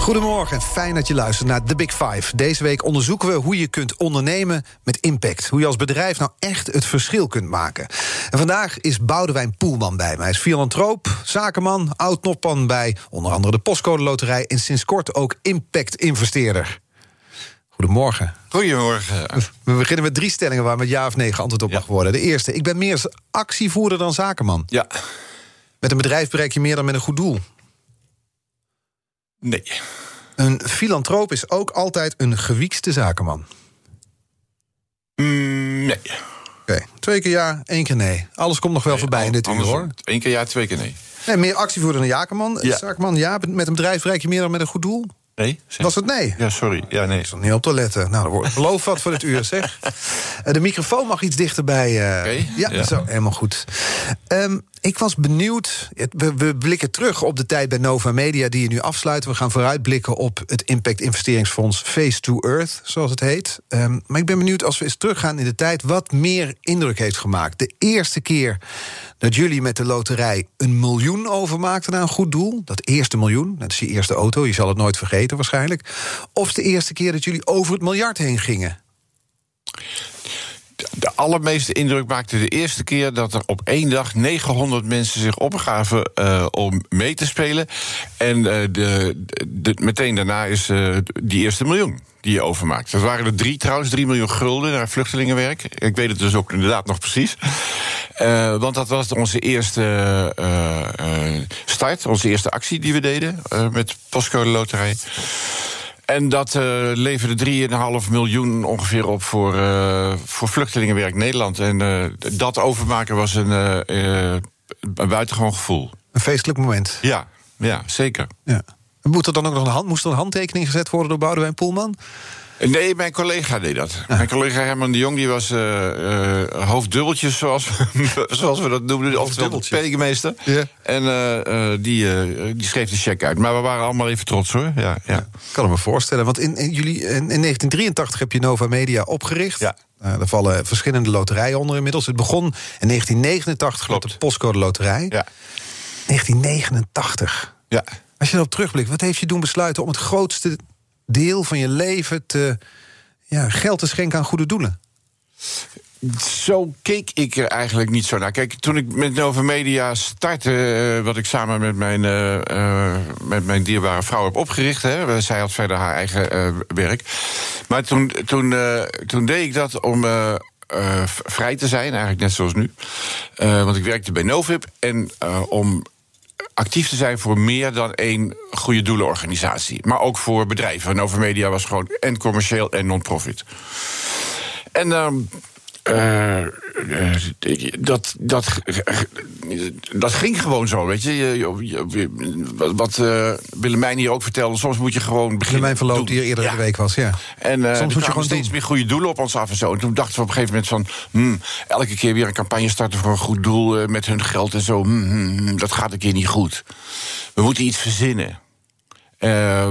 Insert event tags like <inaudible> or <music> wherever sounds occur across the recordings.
Goedemorgen en fijn dat je luistert naar The Big Five. Deze week onderzoeken we hoe je kunt ondernemen met impact. Hoe je als bedrijf nou echt het verschil kunt maken. En vandaag is Boudewijn Poelman bij mij. Hij is filantroop, zakenman, oud-noppan bij onder andere de Postcode Loterij... en sinds kort ook impact-investeerder. Goedemorgen. Goedemorgen. We beginnen met drie stellingen waar met ja of nee geantwoord op Ja. mag worden. De eerste, ik ben meer actievoerder dan zakenman. Ja. Met een bedrijf bereik je meer dan met een goed doel. Nee. Een filantroop is ook altijd een gewiekste zakenman. Mm, nee. Oké, twee keer ja, één keer nee. Alles komt nog wel voorbij in dit uur, hoor. Eén keer ja, twee keer nee. Nee, meer actievoerder dan zakenman. Ja. Zakenman, ja. Met een bedrijf bereik je meer dan met een goed doel. Nee? Zeg. Was het nee? Ja, sorry. Ja, nee. Ik niet op te letten. Nou, dan wordt geloof wat voor dit uur, zeg. <laughs> Eh, De microfoon mag iets dichterbij. eh. Oké, Ja, ja. zo, helemaal goed. Ehm, ik was benieuwd. we blikken terug op de tijd bij Nova Media die je nu afsluit. We gaan vooruitblikken op het Impact Investeringsfonds Face to Earth, zoals het heet. Ehm, maar ik ben benieuwd als we eens teruggaan in de tijd wat meer indruk heeft gemaakt. De eerste keer dat jullie met de loterij een miljoen overmaakten naar een goed doel. Dat eerste miljoen, dat is je eerste auto, je zal het nooit vergeten waarschijnlijk. Of de eerste keer dat jullie over het miljard heen gingen. De allermeeste indruk maakte de eerste keer dat er op één dag 900 mensen zich opgaven eh, om mee te spelen. En eh, de, meteen daarna is eh, die eerste miljoen die je overmaakt. Dat waren er drie trouwens, 3 miljoen gulden naar vluchtelingenwerk. Ik weet het dus ook inderdaad nog precies. Want dat was onze eerste start, onze eerste actie die we deden met Postcode Loterij. En dat eh, leverde 3,5 miljoen ongeveer op voor, eh, voor Vluchtelingenwerk Nederland. En eh, dat overmaken was een, een buitengewoon gevoel. Een feestelijk moment. Ja, ja zeker. Ja. Moet er dan ook nog een hand, moest er een handtekening gezet worden door Boudewijn Poelman? Nee, mijn collega deed dat. Mijn collega Herman de Jong die was eh, hoofddubbeltjes, zoals, <laughs> zoals we dat noemden. Oftewel de penningmeester. Ja. En eh, die, die schreef de cheque uit. Maar we waren allemaal even trots hoor. Ja, ja. Ik kan me voorstellen, want in, in, jullie, in, in 1983 heb je Nova Media opgericht. Ja. Uh, daar vallen verschillende loterijen onder inmiddels. Het begon in 1989 met Klopt. de postcode loterij. ja. 1989. ja. Als je erop terugblikt, wat heeft je doen besluiten om het grootste deel van je leven te, ja, geld te schenken aan goede doelen? Zo keek ik er eigenlijk niet zo naar. Kijk, toen ik met Nova Media startte, eh, wat ik samen met mijn, eh, eh, met mijn dierbare vrouw heb opgericht. Hè, zij had verder haar eigen werk. Maar toen, toen, toen deed ik dat om. vrij te zijn, eigenlijk net zoals nu. Want ik werkte bij Novib. En om actief te zijn voor meer dan één goede doelenorganisatie. Maar ook voor bedrijven. Nova Media was gewoon en commercieel en non-profit. En ehm, eh, eh, dat, dat, dat ging gewoon zo, weet je. je, je- je- wat wat eh, Willemijn hier ook vertelde, soms moet je gewoon beginnen. Mijn verloop doen. die er eerder Ja. de week was, ja. En Soms moet je gewoon steeds doen. meer goede doelen op ons af en zo. En toen dachten we op een gegeven moment van... hmm, elke keer weer een campagne starten voor een goed doel met hun geld en zo. Hmm, hmm, dat gaat een keer niet goed. We moeten iets verzinnen.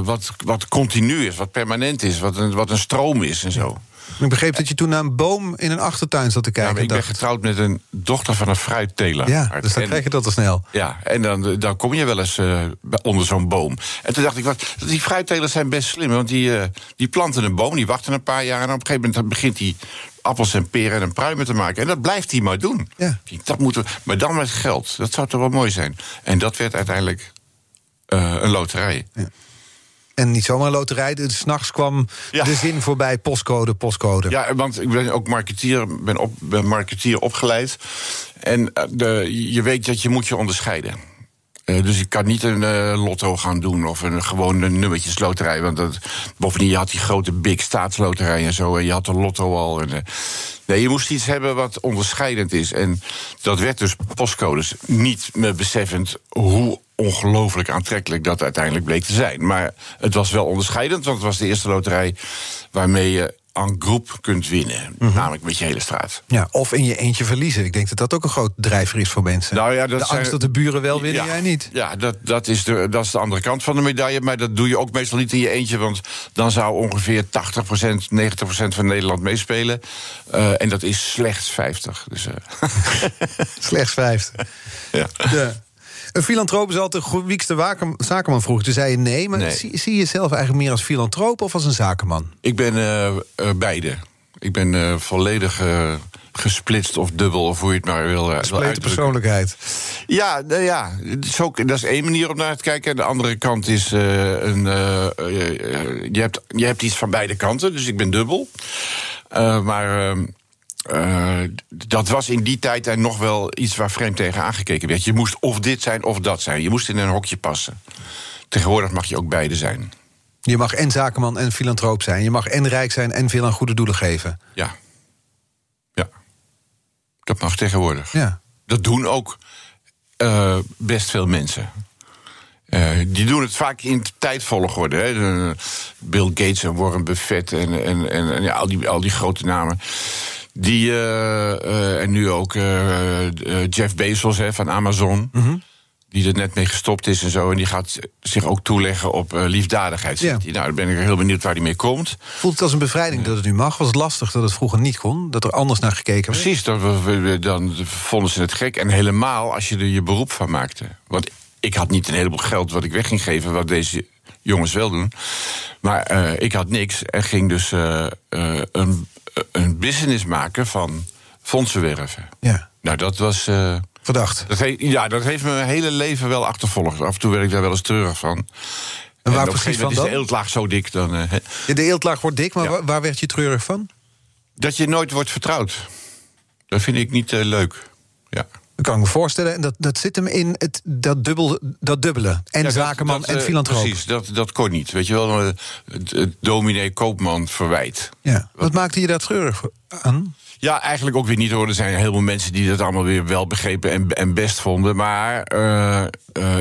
Wat, wat continu is, wat permanent is, wat een, wat een stroom is en zo. Ik begreep dat je toen naar een boom in een achtertuin zat te Ja, kijken. maar ik ben getrouwd met een dochter van een fruitteler. ja, dus dan En- krijg je dat al snel. Ja, en dan, dan kom je wel eens eh, onder zo'n boom. En toen dacht ik, wat, die fruittelers zijn best slim. Want die, eh, die planten een boom, die wachten een paar jaar... en op een gegeven moment begint hij appels en peren en pruimen te maken. En dat blijft hij maar doen. Ja. Dat moeten we, maar dan met geld. Dat zou toch wel mooi zijn. En dat werd uiteindelijk eh, een loterij. En niet zomaar een loterij, dus s'nachts kwam Ja. de zin voorbij, postcode, postcode. Ja, want ik ben ook marketeer, ben, op, ben marketeer opgeleid. En eh, de, je weet dat je moet je onderscheiden. Eh, dus ik kan niet een eh, lotto gaan doen of een gewone nummertjesloterij. Want dat, bovendien, je had die grote big staatsloterij en zo. En je had de lotto al. En, nee, je moest iets hebben wat onderscheidend is. En dat werd dus postcodes. Niet me beseffend hoe ongelooflijk aantrekkelijk dat uiteindelijk bleek te zijn. Maar het was wel onderscheidend, want het was de eerste loterij waarmee je en groep kunt winnen. Mhm. Namelijk met je hele straat. Ja, of in je eentje verliezen. Ik denk dat dat ook een groot drijver is voor mensen. Nou ja, dat de angst dat de buren wel winnen, Ja, jij niet. Ja, dat, dat, is de, dat is de andere kant van de medaille. Maar dat doe je ook meestal niet in je eentje. Want dan zou ongeveer 80%, 90% van Nederland meespelen. Eh, en dat is slechts 50. Dus, eh, <laughs> Slechts vijfde. ja. Ja. Een filantroop is altijd de wiekste zakenman vroeg. Toen zei je nee, maar Nee. Zie, zie je jezelf eigenlijk meer als filantroop of als een zakenman? Ik ben eh, eh, beide. Ik ben eh, volledig gesplitst of dubbel, of hoe je het maar wil, uitdrukken. persoonlijkheid. Ja, nou ja ook, dat is één manier om naar te kijken. En de andere kant is een. je, hebt, je hebt iets van beide kanten, dus ik ben dubbel. Maar. Eh, dat was in die tijd en nog wel iets waar vreemd tegen aangekeken werd. Je moest of dit zijn of dat zijn. Je moest in een hokje passen. Tegenwoordig mag je ook beide zijn. Je mag en zakenman en filantroop zijn. Je mag en rijk zijn en veel aan goede doelen geven. Ja. Ja. Dat mag tegenwoordig. Ja. Dat doen ook eh, best veel mensen. Eh, die doen het vaak in tijdvolgorde. Hè. Bill Gates en Warren Buffett en, en, en, en ja, al, die, al die grote namen. Die, eh, eh, en nu ook eh, Jeff Bezos hè, van Amazon. Die er net mee gestopt is en zo. En die gaat zich ook toeleggen op liefdadigheid. Ja. Nou, dan ben ik heel benieuwd waar hij mee komt. Voelt het als een bevrijding dat het nu mag? Was het lastig dat het vroeger niet kon? Dat er anders naar gekeken werd? Precies, dat we, dan vonden ze het gek. En helemaal als je er je beroep van maakte. Want ik had niet een heleboel geld wat ik weg ging geven, wat deze jongens wel doen. Maar ik had niks en ging dus een, een business maken van fondsen werven. Ja, Nou, dat was. eh, verdacht. dat he- ja, dat heeft me mijn hele leven wel achtervolgd. Af en toe werd ik daar wel eens treurig van. En, waar een precies van is de eeltlaag zo dik dan. eh, Ja, De eeltlaag wordt dik, maar Ja. waar, waar werd je treurig van? dat je nooit wordt vertrouwd. Dat vind ik niet eh, leuk. Ja. Dat kan ik me voorstellen. En dat, dat zit hem in het, dat, dubbel, dat dubbele. En Ja, zakenman dat, en eh, filantroop. Precies, dat, dat kon niet. Weet je wel, het, het dominee Koopman verwijt. Ja. Wat maakte je daar treurig aan? Ja, eigenlijk ook weer niet hoor. Er zijn heel veel mensen die dat allemaal weer wel begrepen en, en best vonden. Maar eh, eh,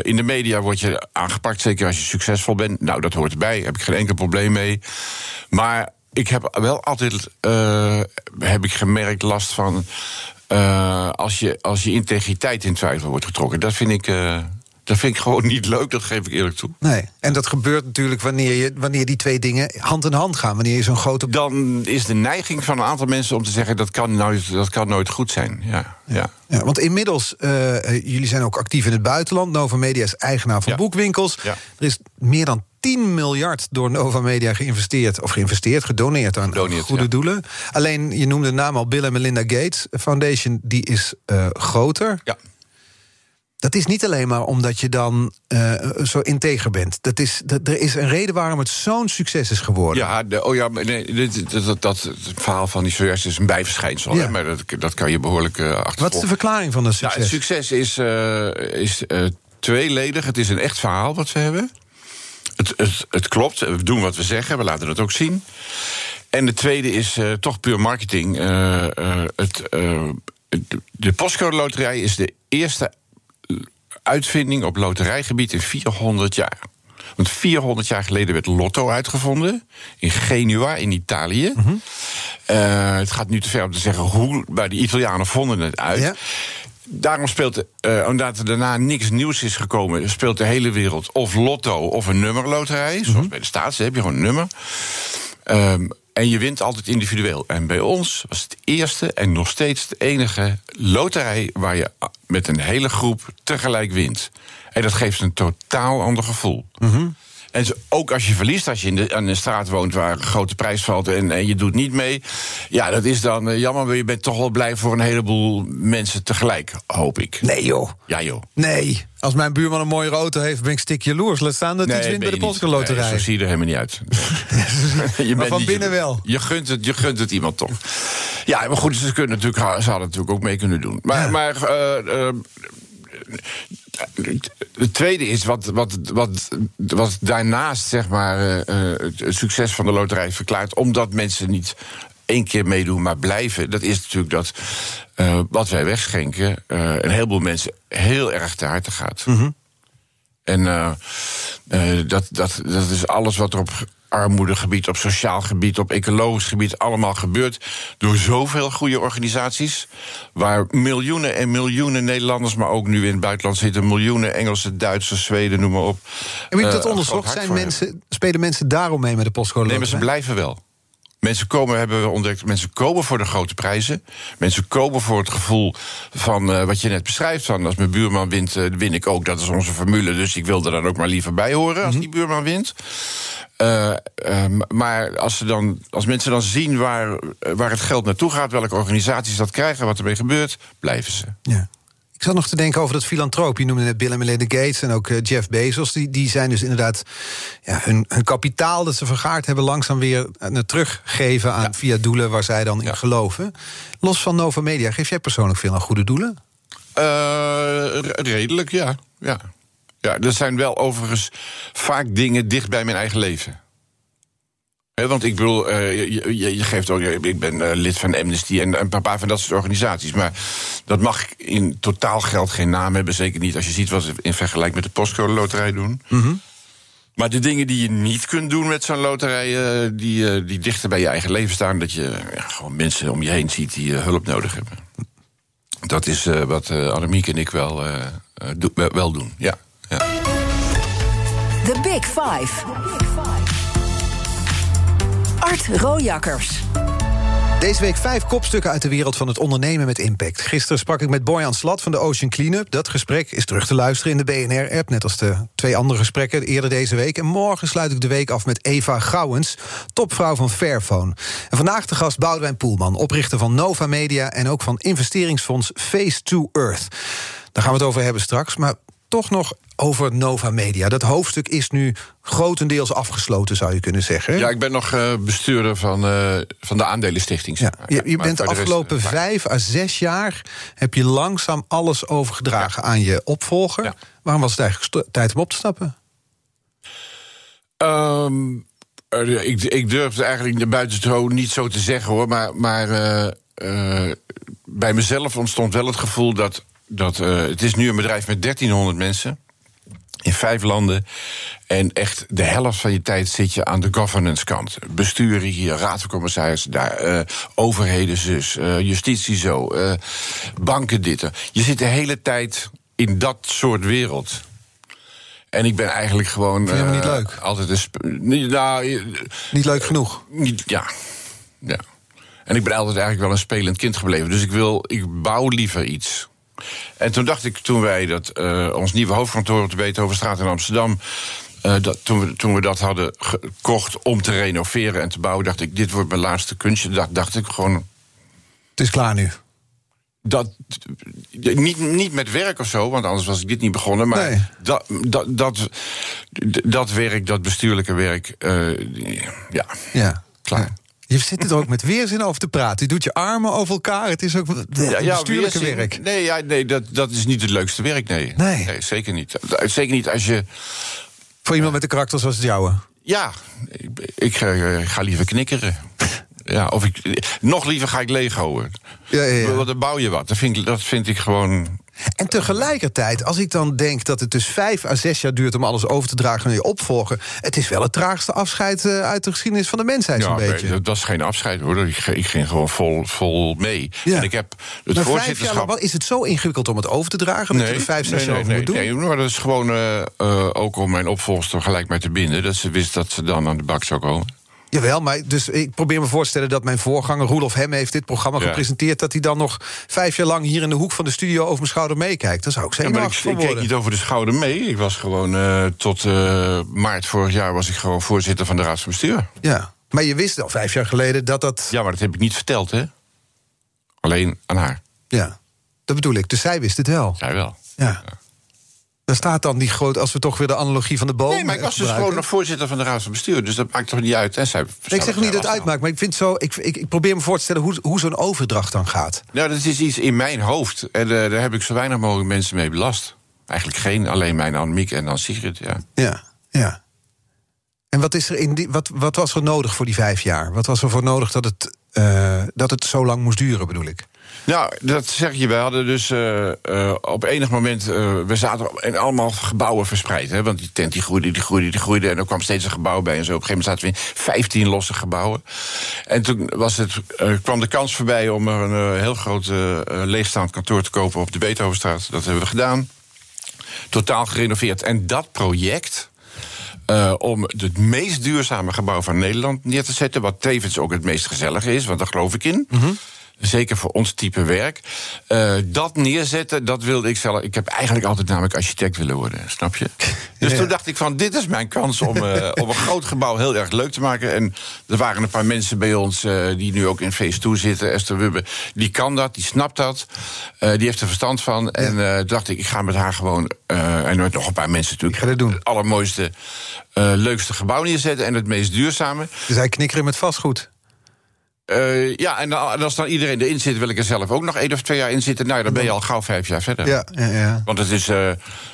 in de media word je aangepakt, zeker als je succesvol bent. Nou, dat hoort erbij, heb ik geen enkel probleem mee. Maar ik heb wel altijd, heb ik gemerkt, last van... eh, als, je, als je integriteit in twijfel wordt getrokken. Dat vind ik... eh, dat vind ik gewoon niet leuk, dat geef ik eerlijk toe. Nee. En dat gebeurt natuurlijk wanneer, je, wanneer die twee dingen hand in hand gaan. Wanneer je zo'n grote. dan is de neiging van een aantal mensen om te zeggen dat kan nooit, dat kan nooit goed zijn. Ja, ja. Ja, want inmiddels, eh, jullie zijn ook actief in het buitenland. Nova Media is eigenaar van Ja. boekwinkels. Ja. Er is meer dan 10 miljard door Nova Media geïnvesteerd. Of geïnvesteerd, gedoneerd aan goede ja. doelen. Alleen, je noemde de naam al Bill en Melinda Gates Foundation. Die is eh, groter. ja. Dat is niet alleen maar omdat je dan eh, zo integer bent. Dat is, dat, er is een reden waarom het zo'n succes is geworden. Ja, de, oh ja, nee, dit- dat, dat, dat, het verhaal van die zojuist is een bijverschijnsel. Ja. Hè, maar dat, dat kan je behoorlijk eh achtervolgen. Wat is de verklaring van dat Ja, succes? het succes is, is tweeledig. Het is een echt verhaal wat we hebben. Het, het, het klopt, we doen wat we zeggen, we laten het ook zien. En de tweede is eh, toch puur marketing. Eh, eh, het, de- de postcode loterij is de eerste uitvinding op loterijgebied in 400 jaar. Want 400 jaar geleden werd Lotto uitgevonden. In Genua, in Italië. Eh, het gaat nu te ver om te zeggen hoe, maar de Italianen vonden het uit. Ja. Daarom speelt, eh, omdat er daarna niks nieuws is gekomen, speelt de hele wereld of lotto of een nummerloterij. Zoals bij de staatsen heb je gewoon een nummer. Ehm, en je wint altijd individueel. En bij ons was het eerste en nog steeds de enige loterij waar je met een hele groep tegelijk wint. En dat geeft een totaal ander gevoel. En ook als je verliest, als je in de, aan een straat woont waar een grote prijs valt en, en je doet niet mee. Ja, dat is dan eh, jammer, maar je bent toch wel blij voor een heleboel mensen tegelijk, hoop ik. Nee joh. Ja, joh. Nee. Als mijn buurman een mooie auto heeft, ben ik stik jaloers. Laat staan dat hij iets wint bij de. Postcode Nee, zo zie je er helemaal niet uit. <laughs> je Maar van niet- binnen wel. Je gunt, het, je gunt het iemand toch. Ja, maar goed, ze, kunnen natuurlijk, ze hadden natuurlijk ook mee kunnen doen. Maar, Ja. maar eh, eh, het tweede is wat, wat, wat, wat daarnaast zeg maar, eh, eh, het succes van de loterij verklaart, omdat mensen niet één keer meedoen, maar blijven. Dat is natuurlijk dat eh, wat wij wegschenken, eh, een heleboel mensen heel erg te harte gaat. En eh, eh, dat, dat, dat is alles wat erop armoedegebied, op sociaal gebied, op ecologisch gebied allemaal gebeurt door zoveel goede organisaties. Waar miljoenen en miljoenen Nederlanders, maar ook nu in het buitenland zitten miljoenen Engelsen, Duitsers, Zweden, noem maar op. Heb je dat eh, onderzocht? Zijn mensen, spelen mensen daarom mee met de postcode Nee, maar ze blijven wel. Mensen komen, hebben we ontdekt, mensen komen voor de grote prijzen. Mensen komen voor het gevoel van eh, wat je net beschrijft. Van als mijn buurman wint, eh, win ik ook. Dat is onze formule. Dus ik wil er dan ook maar liever bij horen als die buurman wint. Eh, maar als, ze dan, als mensen dan zien waar, waar het geld naartoe gaat, welke organisaties dat krijgen, wat ermee gebeurt, blijven ze. Ja. Ik zat nog te denken over dat filantroop. Je noemde net Bill en Melinda Gates en ook eh, Jeff Bezos. Die, die zijn dus inderdaad ja, hun, hun kapitaal dat ze vergaard hebben... langzaam weer eh, teruggeven aan, via doelen waar zij dan in Ja. geloven. Los van Nova Media, geef jij persoonlijk veel aan goede doelen? Eh, re- redelijk, ja. ja. Ja, er zijn wel overigens vaak dingen dicht bij mijn eigen leven. Want ik bedoel, eh, je, je, je geeft ook. Ik ben eh, lid van Amnesty en een paar van dat soort organisaties. Maar dat mag in totaal geld geen naam hebben. Zeker niet als je ziet wat ze in vergelijking met de postcode loterij doen. Maar de dingen die je niet kunt doen met zo'n loterij, eh, die, eh, die dichter bij je eigen leven staan, dat je ja, gewoon mensen om je heen ziet die hulp nodig hebben. Dat is eh, wat eh Annemiek en ik wel, do- wel- doen. Ja. ja. The Big Five. Art. Deze week vijf kopstukken uit de wereld van het ondernemen met impact. Gisteren sprak ik met Boyan Slat van de Ocean Cleanup. Dat gesprek is terug te luisteren in de BNR-app... net als de twee andere gesprekken eerder deze week. En morgen sluit ik de week af met Eva Gouwens, topvrouw van Fairphone. En vandaag de gast Boudewijn Poelman, oprichter van Nova Media... en ook van investeringsfonds Face to Earth. Daar gaan we het over hebben straks, maar toch nog over Nova Media. Dat hoofdstuk is nu grotendeels afgesloten, zou je kunnen zeggen. ja, ik ben nog eh, bestuurder van, eh, van de aandelenstichting. Ja, je, bent de rest, afgelopen eh, vijf à zes jaar... heb je langzaam alles overgedragen aan je opvolger. Ja. Waarom was het eigenlijk tijd om op te stappen? Ehm, eh, ik, ik durf het eigenlijk naar buiten niet zo te zeggen hoor. Maar, maar bij mezelf ontstond wel het gevoel dat. dat het is nu een bedrijf met 1300 mensen. In vijf landen. En echt de helft van je tijd zit je aan de governance kant. Besturen hier, raad van commissarissen daar, eh, overheden zus, eh, justitie zo, eh, banken dit. Je zit de hele tijd in dat soort wereld. En ik ben eigenlijk gewoon. je helemaal niet leuk? Altijd een. niet- Nou, Niet leuk genoeg. niet, ja. ja. En ik ben altijd eigenlijk wel een spelend kind gebleven. Dus ik wil, ik bouw liever iets. En toen dacht ik, toen wij dat, eh, ons nieuwe hoofdkantoor op de Beethovenstraat in Amsterdam. eh, dat, toen, we, toen we dat hadden gekocht om te renoveren en te bouwen, dacht ik: dit wordt mijn laatste kunstje. Dacht, dacht ik gewoon. Het is klaar nu. Dat, niet, niet met werk of zo, want anders was ik dit niet begonnen. Maar Nee. dat, dat, dat, dat werk, dat bestuurlijke werk, eh, ja, Ja. klaar. Ja. Je zit er ook met weerzin over te praten. Je doet je armen over elkaar. Het is ook bestuurlijke weerzin. werk. Nee, ja, nee dat, dat is niet het leukste werk, nee. Nee. zeker niet. Zeker niet als je... Voor iemand met een karakter zoals het jouwe. Ja, ik, ik ga, ga liever knikkeren. Ja, of ik, nog liever ga ik leeghouden. Ja, ja, ja. Want Dan bouw je wat. Dat vind, ik, dat vind ik gewoon... En tegelijkertijd, als ik dan denk dat het dus vijf à zes jaar duurt om alles over te dragen aan je opvolger. Het is wel het traagste afscheid eh, uit de geschiedenis van de mensheid, zo'n Ja, beetje. nee, dat was geen afscheid hoor. Ik, ik ging gewoon vol, vol mee. Ja. En ik heb het maar vijf jaar voorzitterschap... lang, wat, is het zo ingewikkeld om het over te dragen? dat je er vijf, zes nee, jaar nee, over moet doen? nee, nee, maar dat is gewoon eh, eh, ook om mijn opvolgster gelijk mij te binden. Dat ze wist dat ze dan aan de bak zou komen. Jawel, maar dus ik probeer me voor te stellen dat mijn voorganger Roelof Hem heeft dit programma Ja. gepresenteerd. Dat hij dan nog vijf jaar lang hier in de hoek van de studio over mijn schouder meekijkt. Daar zou ik Ja, maar ik, ik keek niet over de schouder mee. Ik was gewoon eh, tot eh, maart vorig jaar was ik gewoon voorzitter van de raad van bestuur. Ja. Maar je wist al vijf jaar geleden dat dat. Ja, maar dat heb ik niet verteld, hè? Alleen aan haar. Ja, dat bedoel ik. Dus zij wist het wel. Zij wel. Ja. Daar staat dan die groot, als we toch weer de analogie van de boom. Nee, maar ik was dus gebruiken. gewoon nog voorzitter van de raad van bestuur. Dus dat maakt toch niet uit. En zij, Nee, ik zeg niet dat het uitmaakt, maar ik vind zo. Ik, ik, ik probeer me voor te stellen hoe, hoe zo'n overdracht dan gaat. Nou, dat is iets in mijn hoofd. En eh, daar heb ik zo weinig mogelijk mensen mee belast. Eigenlijk geen, alleen mijn Annemiek en dan Sigrid, ja. Ja, ja. En wat, is er in die, wat, wat was er nodig voor die vijf jaar? Wat was er voor nodig dat het, eh, dat het zo lang moest duren, bedoel ik? Nou, dat zeg je. We hadden dus uh, uh, op enig moment. Uh, we zaten in allemaal gebouwen verspreid. Hè, want die tent die groeide, die groeide, die groeide. En er kwam steeds een gebouw bij. En zo op een gegeven moment zaten we in 15 losse gebouwen. En toen was het, kwam de kans voorbij om een heel groot leegstaand kantoor te kopen op de Beethovenstraat. Dat hebben we gedaan. Totaal gerenoveerd. En dat project. Om het meest duurzame gebouw van Nederland neer te zetten. Wat tevens ook het meest gezellige is, want daar geloof ik in. -hmm zeker voor ons type werk. Uh, dat neerzetten, dat wilde ik zelf. Ik heb eigenlijk altijd namelijk architect willen worden, snap je? <laughs> Dus toen dacht ik van, dit is mijn kans om, uh, <laughs> om een groot gebouw heel erg leuk te maken. En er waren een paar mensen bij ons uh, die nu ook in Phase 2 zitten. Esther Wubbe, die kan dat, die snapt dat. die heeft er verstand van. En toen dacht ik, ik ga met haar gewoon... en nog een paar mensen natuurlijk... Ik ga dat doen. Het allermooiste, leukste gebouw neerzetten en het meest duurzame. Dus hij knikkeren met vastgoed? Uh, ja, en, als dan iedereen erin zit, wil ik er zelf ook nog één of twee jaar in zitten. Nou, dan ben je al gauw vijf jaar verder. Ja, ja, ja. Want het is, uh,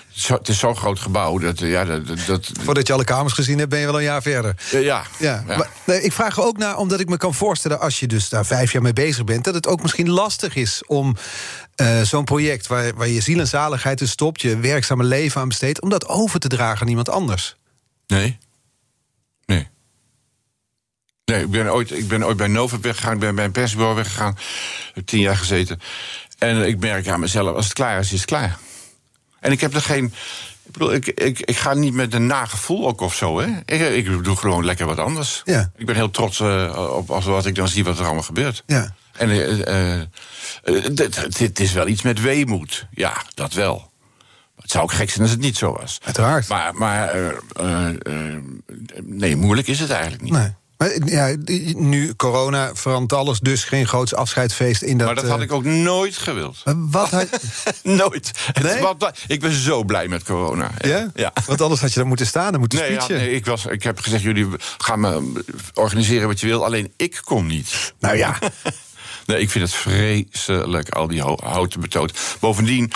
zo, het is zo'n groot gebouw. Dat, ja, dat, dat, Voordat je alle kamers gezien hebt, ben je wel een jaar verder. Uh, ja. ja. ja. Maar, nee, ik vraag er ook naar, omdat ik me kan voorstellen... als je dus daar vijf jaar mee bezig bent... dat het ook misschien lastig is om zo'n project... Waar, waar je ziel en zaligheid in stopt... je werkzame leven aan besteedt... om dat over te dragen aan iemand anders. Nee. Nee, ik ben ooit, ik ben ooit bij Nova weggegaan, ik ben bij een persbureau weggegaan. Heb tien jaar gezeten. En ik merk aan mezelf, als het klaar is, is het klaar. En ik heb er geen. Ik bedoel, ik, ik, ik ga niet met een nagevoel ook of zo, hè. Ik, ik doe gewoon lekker wat anders. Ja. Ik ben heel trots uh, op, wat ik dan zie wat er allemaal gebeurt. Ja. En uh, dit, dit is wel iets met weemoed. Ja, dat wel. Het zou ook gek zijn als het niet zo was. Uiteraard. Maar, maar nee, moeilijk is het eigenlijk niet. Nee. Maar ja, nu corona verandert alles, dus geen groots afscheidsfeest in dat... Maar dat had ik ook nooit gewild. Wat had... <laughs> nooit. Nee? Wat, ik ben zo blij met corona. Ja? ja? Want anders had je dan moeten staan en moeten nee, speechen. Ja, nee, ik, was, ik heb gezegd, jullie gaan me organiseren wat je wil. Alleen ik kom niet. Nou ja. <laughs> nee, ik vind het vreselijk, al die houten betoot. Bovendien,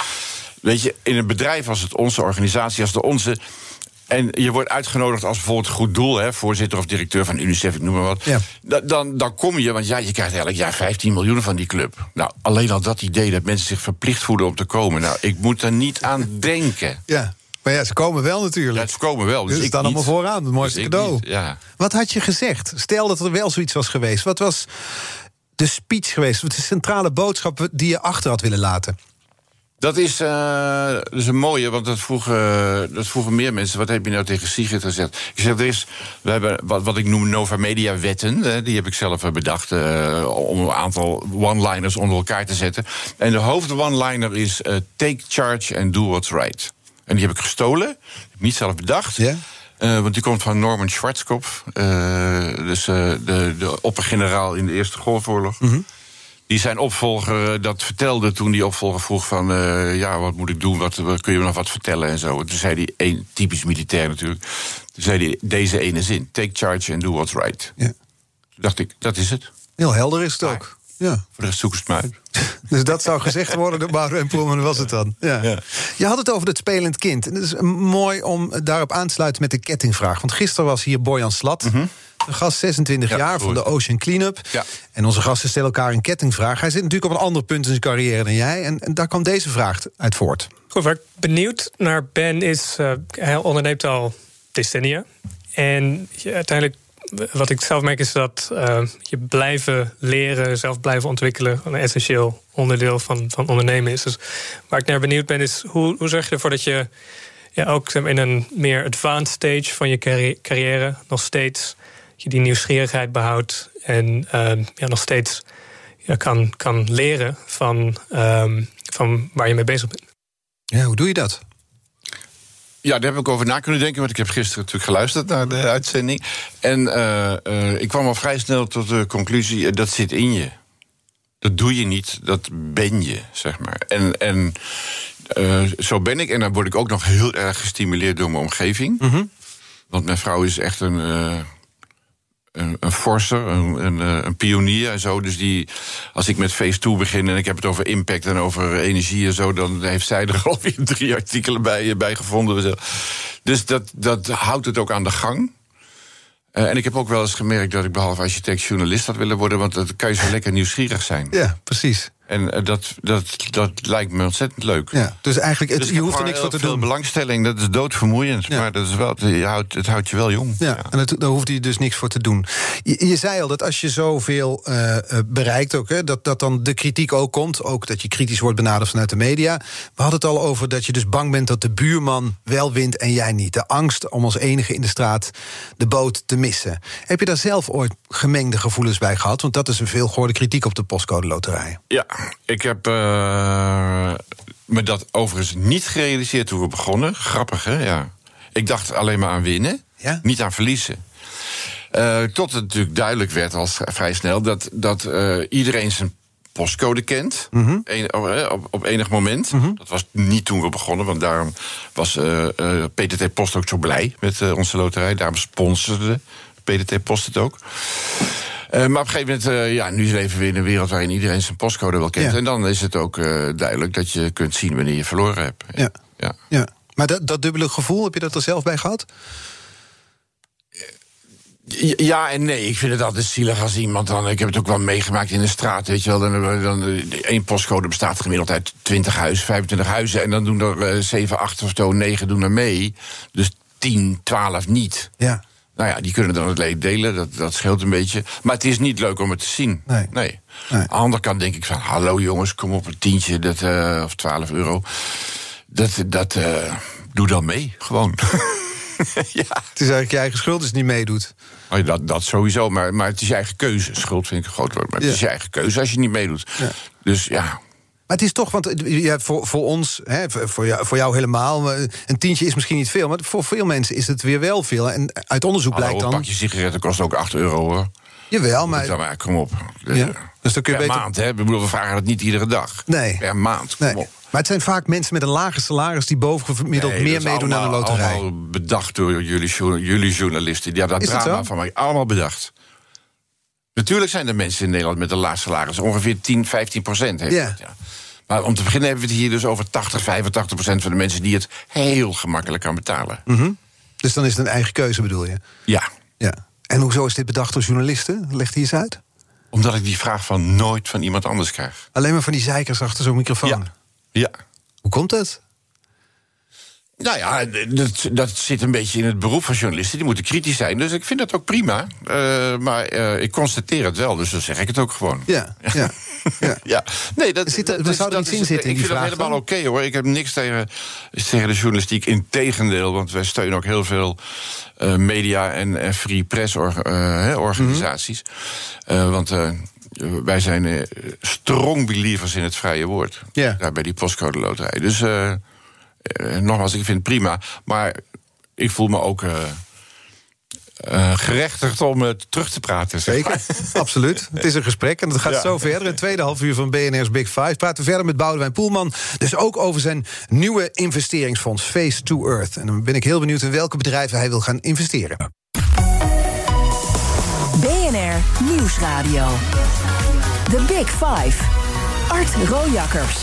weet je, in een bedrijf als het onze organisatie, als de onze en je wordt uitgenodigd als bijvoorbeeld goed doel, hè, voorzitter of directeur van UNICEF, ik noem maar wat. Ja. Dan, dan kom je, want ja, je krijgt elk jaar 15 miljoen van die club. Nou, alleen al dat idee dat mensen zich verplicht voelen om te komen. Nou, ik moet er niet aan <laughs> denken. Ja. Maar ja, ze komen wel natuurlijk. Ja, ze komen wel. Dus, dus ik staan allemaal vooraan, het mooiste dus cadeau. Niet, ja. Wat had je gezegd? Stel dat er wel zoiets was geweest. Wat was de speech geweest? Wat de centrale boodschap die je achter had willen laten? Dat is, uh, dat is een mooie, want dat vroegen, dat vroegen meer mensen. Wat heb je nou tegen Sigrid gezegd? Ik zeg, er is, we hebben wat, wat ik noem Nova Media wetten. Die heb ik zelf bedacht uh, om een aantal one-liners onder elkaar te zetten. En de hoofd one-liner is take charge and do what's right. En die heb ik gestolen. Heb ik niet zelf bedacht. Ja? Uh, want die komt van Norman Schwarzkopf. Uh, dus uh, de, de oppergeneraal in de Eerste Golfoorlog. Mm -hmm. Die zijn opvolger dat vertelde toen die opvolger vroeg van... Uh, ja, wat moet ik doen, wat, kun je me nog wat vertellen en zo. Toen zei hij, een, typisch militair natuurlijk... toen zei hij deze ene zin, take charge and do what's right. Ja. Toen dacht ik, dat is het. Heel helder is het ook. Ja. Voor de rest zoek het maar uit. <laughs> Dus dat zou gezegd worden door Boudewijn Poelman, was het dan? Ja. Ja. Je had het over het spelend kind. En het is mooi om daarop aan te sluiten met de kettingvraag. Want gisteren was hier Bojan Slat... Mhm. Een gast 26 Ja, jaar van de Ocean Cleanup. Ja. En onze gasten stellen elkaar een kettingvraag. Hij zit natuurlijk op een ander punt in zijn carrière dan jij. En, en daar kwam deze vraag uit voort. Goed, waar ik benieuwd naar ben is... Uh, hij onderneemt al decennia. En je, uiteindelijk, wat ik zelf merk is dat uh, je blijven leren... zelf blijven ontwikkelen, een essentieel onderdeel van, van ondernemen is. Dus waar ik naar benieuwd ben is, hoe, hoe zorg je ervoor dat je... Ja, ook in een meer advanced stage van je carrière nog steeds je die nieuwsgierigheid behoudt en uh, ja, nog steeds ja, kan, kan leren van, um, van waar je mee bezig bent. Ja, hoe doe je dat? Ja, daar heb ik over na kunnen denken, want ik heb gisteren natuurlijk geluisterd naar de uitzending. En uh, uh, ik kwam al vrij snel tot de conclusie: dat zit in je. Dat doe je niet, dat ben je, zeg maar. En, en zo ben ik, en dan word ik ook nog heel erg gestimuleerd door mijn omgeving. Mm -hmm. Want mijn vrouw is echt een, een, een forser, een, een, een, pionier en zo. Dus die, als ik met Phase 2 begin en ik heb het over impact en over energie en zo, dan heeft zij er <laughs> alweer drie artikelen bij, bij gevonden. Dus dat, dat houdt het ook aan de gang. Uh, en ik heb ook wel eens gemerkt dat ik behalve architect journalist had willen worden, want dan kan je zo lekker nieuwsgierig zijn. Ja, precies. En eh, dat, dat, dat lijkt me ontzettend leuk. Ja, dus eigenlijk, het, Dus je hoeft er niks voor te doen. belangstelling, dat is doodvermoeiend. Ja. Maar dat is wel, het, houdt, het houdt je wel jong. Ja, en het, daar hoeft hij dus niks voor te doen. Je, je zei al dat als je zoveel eh, bereikt, ook, hè, dat, dat dan de kritiek ook komt. Ook dat je kritisch wordt benaderd vanuit de media. We hadden het al over dat je dus bang bent dat de buurman wel wint en jij niet. De angst om als enige in de straat de boot te missen. Heb je daar zelf ooit gemengde gevoelens bij gehad? Want dat is een veel gehoorde kritiek op de postcode loterij. Ja, ik heb eh, me dat overigens niet gerealiseerd toen we begonnen. Grappig, hè? Ja. Ik dacht alleen maar aan winnen, Ja? niet aan verliezen. Eh, tot het natuurlijk duidelijk werd al s- vrij snel dat, dat eh, iedereen zijn postcode kent. Mhm. Een- oh, op, op enig moment. Dat was niet toen we begonnen, want daarom was PTT Post ook zo blij met onze loterij. Daarom sponsorde PTT Post het ook. Eh, maar op een gegeven moment, eh, ja, nu leven we in een wereld waarin iedereen zijn postcode wel kent. Ja. En dan is het ook eh, duidelijk dat je kunt zien wanneer je verloren hebt. Ja. ja. Ja. Maar dat, dat dubbele gevoel, heb je dat er zelf bij gehad? Ja en nee, ik vind het altijd zielig als iemand dan. Ik heb het ook wel meegemaakt in de straat, weet je wel. Dan, dan, één postcode bestaat gemiddeld uit 20 huizen, 25 huizen. En dan doen er eh, 7, 8 of zo, 9 doen er mee. Dus 10, 12 niet. Ja. Nou ja, die kunnen dan het leed delen, dat, dat scheelt een beetje. Maar het is niet leuk om het te zien. Nee. nee. Nee. Aan de andere kant denk ik van... hallo jongens, kom op een tientje dat, eh, of 12 euro. Dat, dat eh, doe dan mee, gewoon. <laughs> ja. Het is eigenlijk je eigen schuld als je niet meedoet. Oh, dat, dat sowieso, maar, maar het is je eigen keuze. Schuld vind ik een groot woord, maar het Ja. is je eigen keuze als je niet meedoet. Ja. Dus ja, Maar het is toch, want ja, voor, voor ons, hè, voor, jou, voor jou helemaal, een tientje is misschien niet veel, maar voor veel mensen is het weer wel veel. En uit onderzoek hallo, blijkt een dan. pakje sigaretten kost ook 8 euro hoor. Jawel, Maar, maar. maar kom op. Ja, dus dan kun je per beter- maand, hè? Ik bedoel, we vragen het niet iedere dag. Nee. Per maand, kom Nee. op. Maar het zijn vaak mensen met een lager salaris die bovengemiddeld Nee, meer meedoen aan de loterij. Allemaal bedacht door jullie, jullie journalisten. Ja, dat Is drama van mij, allemaal bedacht. Natuurlijk zijn er mensen in Nederland met een laag salaris. Ongeveer 10, 15 procent. heeft Ja. dat, ja. Maar om te beginnen hebben we het hier dus over 80, 85 procent van de mensen... die het heel gemakkelijk kan betalen. Dus dan is het een eigen keuze, bedoel je? Ja, Ja. En hoezo is dit bedacht door journalisten? Legt hij eens uit. omdat ik die vraag van nooit van iemand anders krijg. Alleen maar van die zeikers achter zo'n microfoon. Ja. Ja. Hoe komt dat? Nou ja, dat, dat zit een beetje in het beroep van journalisten. Die moeten kritisch zijn, dus ik vind dat ook prima. Eh, maar eh, ik constateer het wel, dus dan zeg ik het ook gewoon. Ja, ja. ja. Ja, <laughs> nee, dat, Zit er- dat er is- zou er dat is- in zitten in Ik die vind dat vraag helemaal oké hoor. Ik heb niks tegen, tegen de journalistiek. Integendeel, want wij steunen ook heel veel eh, media en, en free press or- organisaties. Mhm. Want wij zijn strong believers in het vrije woord. Ja. Daar bij die postcode loterij. Dus nogmaals, ik vind het prima. Maar ik voel me ook. eh, eh, gerechtigd om het terug te praten. zeg Zeker, <laughs> absoluut. Het is een gesprek en dat gaat Ja. zo verder. In het tweede half uur van BNR's Big Five praten we verder met Boudewijn Poelman. Dus ook over zijn nieuwe investeringsfonds Face to Earth. En dan ben ik heel benieuwd in welke bedrijven hij wil gaan investeren. BNR Nieuwsradio. The Big Five. Art Rojakkers.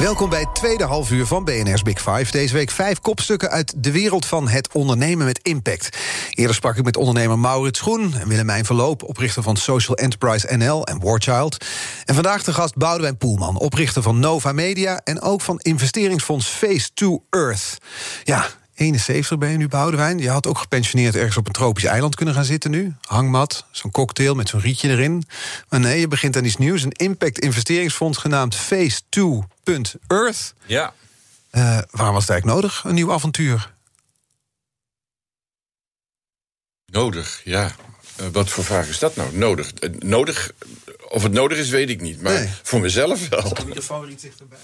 Welkom bij het tweede half uur van BNR's Big Five. Deze week vijf kopstukken uit de wereld van het ondernemen met impact. Eerder sprak ik met ondernemer Maurits Groen en Willemijn Verloop... oprichter van Social Enterprise NL en Warchild. En vandaag de gast Boudewijn Poelman, oprichter van Nova Media... en ook van investeringsfonds Face to Earth. Ja, 71 ben je nu, Boudewijn. Je had ook gepensioneerd ergens op een tropisch eiland kunnen gaan zitten nu. Hangmat, zo'n cocktail met zo'n rietje erin. Maar nee, je begint aan iets nieuws. Een impact-investeringsfonds genaamd Face 2.Earth. Ja. Eh waarom was het eigenlijk nodig, een nieuw avontuur? Nodig, ja. Eh, wat voor vraag is dat nou? Nodig. Eh, nodig. Of het nodig is, weet ik niet. Maar Nee. voor mezelf wel. microfoon iets dichterbij.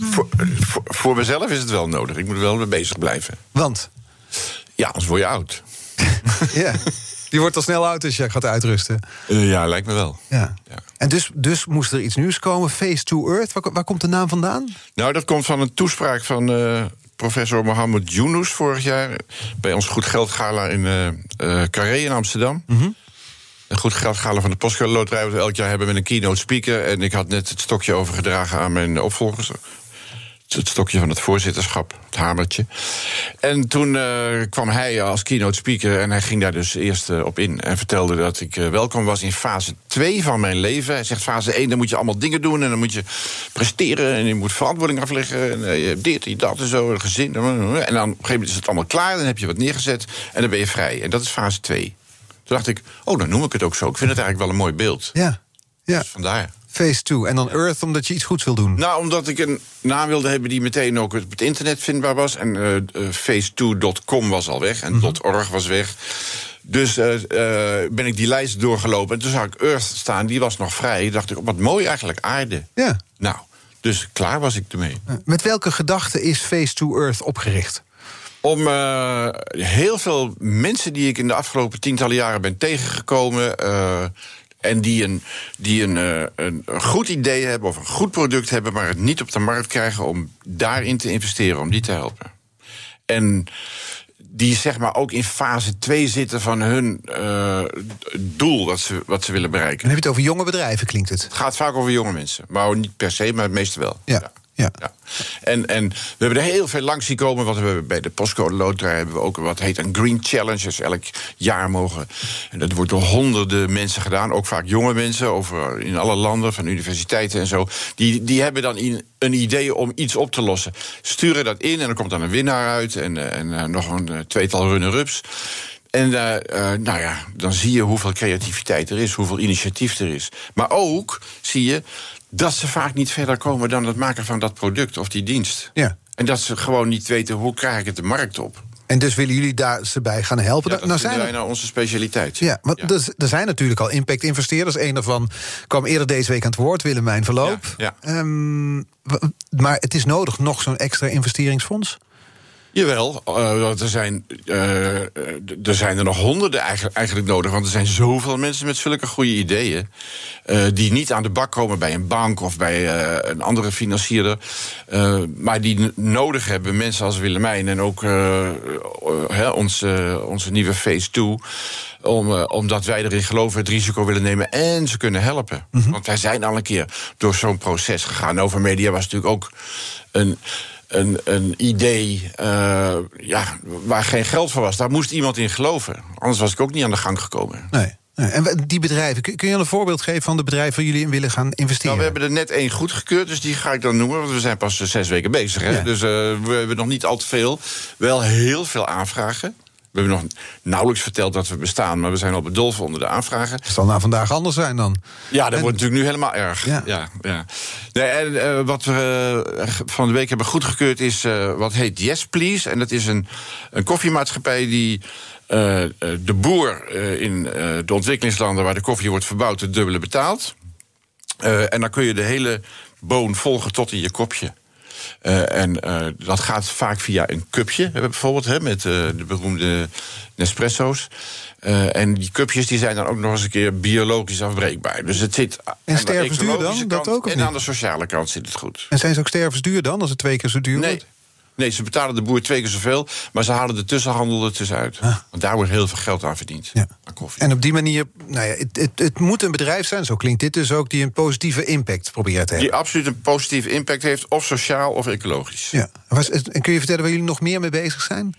Voor, voor, voor mezelf is het wel nodig. Ik moet er wel mee bezig blijven. Want, Ja, anders word je oud. <laughs> ja, die wordt al snel oud als je gaat uitrusten. Eh, ja, lijkt me wel. Ja. Ja. En dus, dus moest er iets nieuws komen, Face to Earth. Waar, waar komt de naam vandaan? Nou, dat komt van een toespraak van eh, professor Mohammed Yunus vorig jaar... bij ons Goed Geld Gala in eh, Carré in Amsterdam. Een Goed Geld Gala van de Postcode Loterij... wat we elk jaar hebben met een keynote speaker. En ik had net het stokje overgedragen aan mijn opvolgers. Het stokje van het voorzitterschap, het hamertje. En toen uh, kwam hij als keynote speaker en hij ging daar dus eerst uh, op in en vertelde dat ik uh, welkom was in fase 2 van mijn leven. Hij zegt fase 1, dan moet je allemaal dingen doen en dan moet je presteren en je moet verantwoording afleggen en je hebt dit en dat en zo, een gezin. En dan op een gegeven moment is het allemaal klaar, dan heb je wat neergezet en dan ben je vrij. En dat is fase 2. Toen dacht ik, oh, dan noem ik het ook zo. Ik vind het eigenlijk wel een mooi beeld. Ja, ja. Dus vandaar. Phase 2. En dan Earth omdat je iets goeds wil doen. Nou, omdat ik een naam wilde hebben die meteen ook op het internet vindbaar was. En uh, uh, phase2.com was al weg en mm -hmm. .org was weg. Dus uh, ben ik die lijst doorgelopen. En toen zag ik Earth staan, die was nog vrij. dacht ik, wat mooi eigenlijk, aarde. Ja. Nou, dus klaar was ik ermee. Met welke gedachte is Phase 2 Earth opgericht? Om uh, heel veel mensen die ik in de afgelopen tientallen jaren ben tegengekomen. Uh, en die, een, die een, uh, een goed idee hebben of een goed product hebben, maar het niet op de markt krijgen om daarin te investeren, om die te helpen. En die zeg maar ook in fase 2 zitten van hun uh, doel wat ze, wat ze willen bereiken. Dan heb je het over jonge bedrijven, klinkt het? Het gaat vaak over jonge mensen. Maar niet per se, maar het meeste wel. Ja. ja. Ja. En, en we hebben er heel veel langs zien komen. Want we bij de Postcode Loterij hebben we ook wat heet een Green Challenge. Dus elk jaar mogen. En dat wordt door honderden mensen gedaan. Ook vaak jonge mensen over in alle landen, van universiteiten en zo. Die, die hebben dan een idee om iets op te lossen. Sturen dat in en er komt dan een winnaar uit. En, en uh, nog een tweetal runner-ups. En nou ja, dan zie je hoeveel creativiteit er is, hoeveel initiatief er is. Maar ook zie je dat ze vaak niet verder komen dan het maken van dat product of die dienst. Ja. En dat ze gewoon niet weten hoe krijg ik het de markt op. En dus willen jullie daar ze bij gaan helpen? Ja, dat nou, zijn wij nou onze specialiteit. Ja, want ja. Er, er zijn natuurlijk al impact-investeerders. Een daarvan kwam eerder deze week aan het woord, Willemijn Verloop. Ja, ja. Um, maar het is nodig nog zo'n extra investeringsfonds? Jawel, uh, er, zijn, uh, er zijn er nog honderden eigenlijk, eigenlijk nodig. Want er zijn zoveel mensen met zulke goede ideeën. Uh, die niet aan de bak komen bij een bank of bij een andere financierder. maar die nodig hebben, mensen als Willemijn en ook onze, onze nieuwe Phase 2. Om, omdat wij erin geloven, het risico willen nemen en ze kunnen helpen. Mm -hmm. Want wij zijn al een keer door zo'n proces gegaan. Over Media was natuurlijk ook een een, een idee uh, ja, waar geen geld voor was. Daar moest iemand in geloven. Anders was ik ook niet aan de gang gekomen. Nee. En die bedrijven, kun je een voorbeeld geven van de bedrijven waar jullie in willen gaan investeren? Nou, we hebben er net één goedgekeurd, dus die ga ik dan noemen. Want we zijn pas zes weken bezig. Hè? Ja. Dus uh, we hebben nog niet al te veel. Wel heel veel aanvragen. We hebben nog nauwelijks verteld dat we bestaan, maar we zijn al bedolven onder de aanvragen. Het zal na vandaag anders zijn dan. Ja, dat en... wordt natuurlijk nu helemaal erg. Ja. ja, ja. Nee, en uh, wat we uh, van de week hebben goedgekeurd is uh, wat heet Yes Please. En dat is een, een koffiemaatschappij die de boer in de ontwikkelingslanden waar de koffie wordt verbouwd het dubbele betaalt. en dan kun je de hele boon volgen tot in je kopje. Uh, en uh, dat gaat vaak via een cupje, bijvoorbeeld, hè, met de beroemde Nespresso's. en die cupjes die zijn dan ook nog eens een keer biologisch afbreekbaar. Dus het zit en stervensduur dan? Dat ook, en aan de sociale kant zit het goed. En zijn ze ook stervensduur dan, als het twee keer zo duur nee. wordt? Nee, ze betalen de boer twee keer zoveel, maar ze halen de tussenhandel er tussenuit. Ah. Want daar wordt heel veel geld aan verdiend. Ja. Aan koffie. En op die manier, nou ja, het, het, het, moet een bedrijf zijn, zo klinkt dit dus ook, die een positieve impact probeert te hebben. Die absoluut een positieve impact heeft, of sociaal of ecologisch. Ja. Was, en kun je vertellen waar jullie nog meer mee bezig zijn?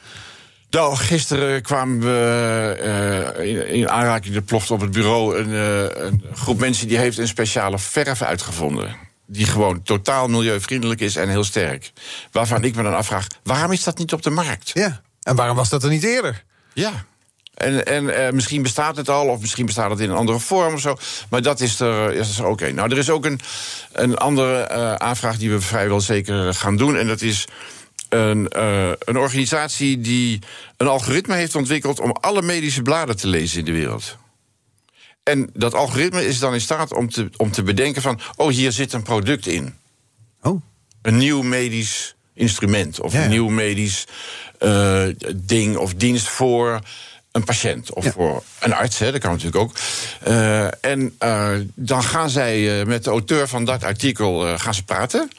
Nou, gisteren kwamen we uh, in, in aanraking, er ploft op het bureau een, uh, een groep mensen die heeft een speciale verf uitgevonden die gewoon totaal milieuvriendelijk is en heel sterk. Waarvan ik me dan afvraag, waarom is dat niet op de markt? Ja, en waarom was dat er niet eerder? Ja. En, en uh, misschien bestaat het al, of misschien bestaat het in een andere vorm of zo. Maar dat is er, is er oké. Nou, er is ook een, een andere uh, aanvraag die we vrijwel zeker gaan doen. En dat is een, uh, een organisatie die een algoritme heeft ontwikkeld om alle medische bladen te lezen in de wereld. En dat algoritme is dan in staat om te, om te bedenken van... oh, hier zit een product in. Oh. Een nieuw medisch instrument of ja. een nieuw medisch uh, ding of dienst voor een patiënt of ja. voor een arts, hè, dat kan natuurlijk ook. Uh, en uh, dan gaan zij met de auteur van dat artikel gaan ze praten.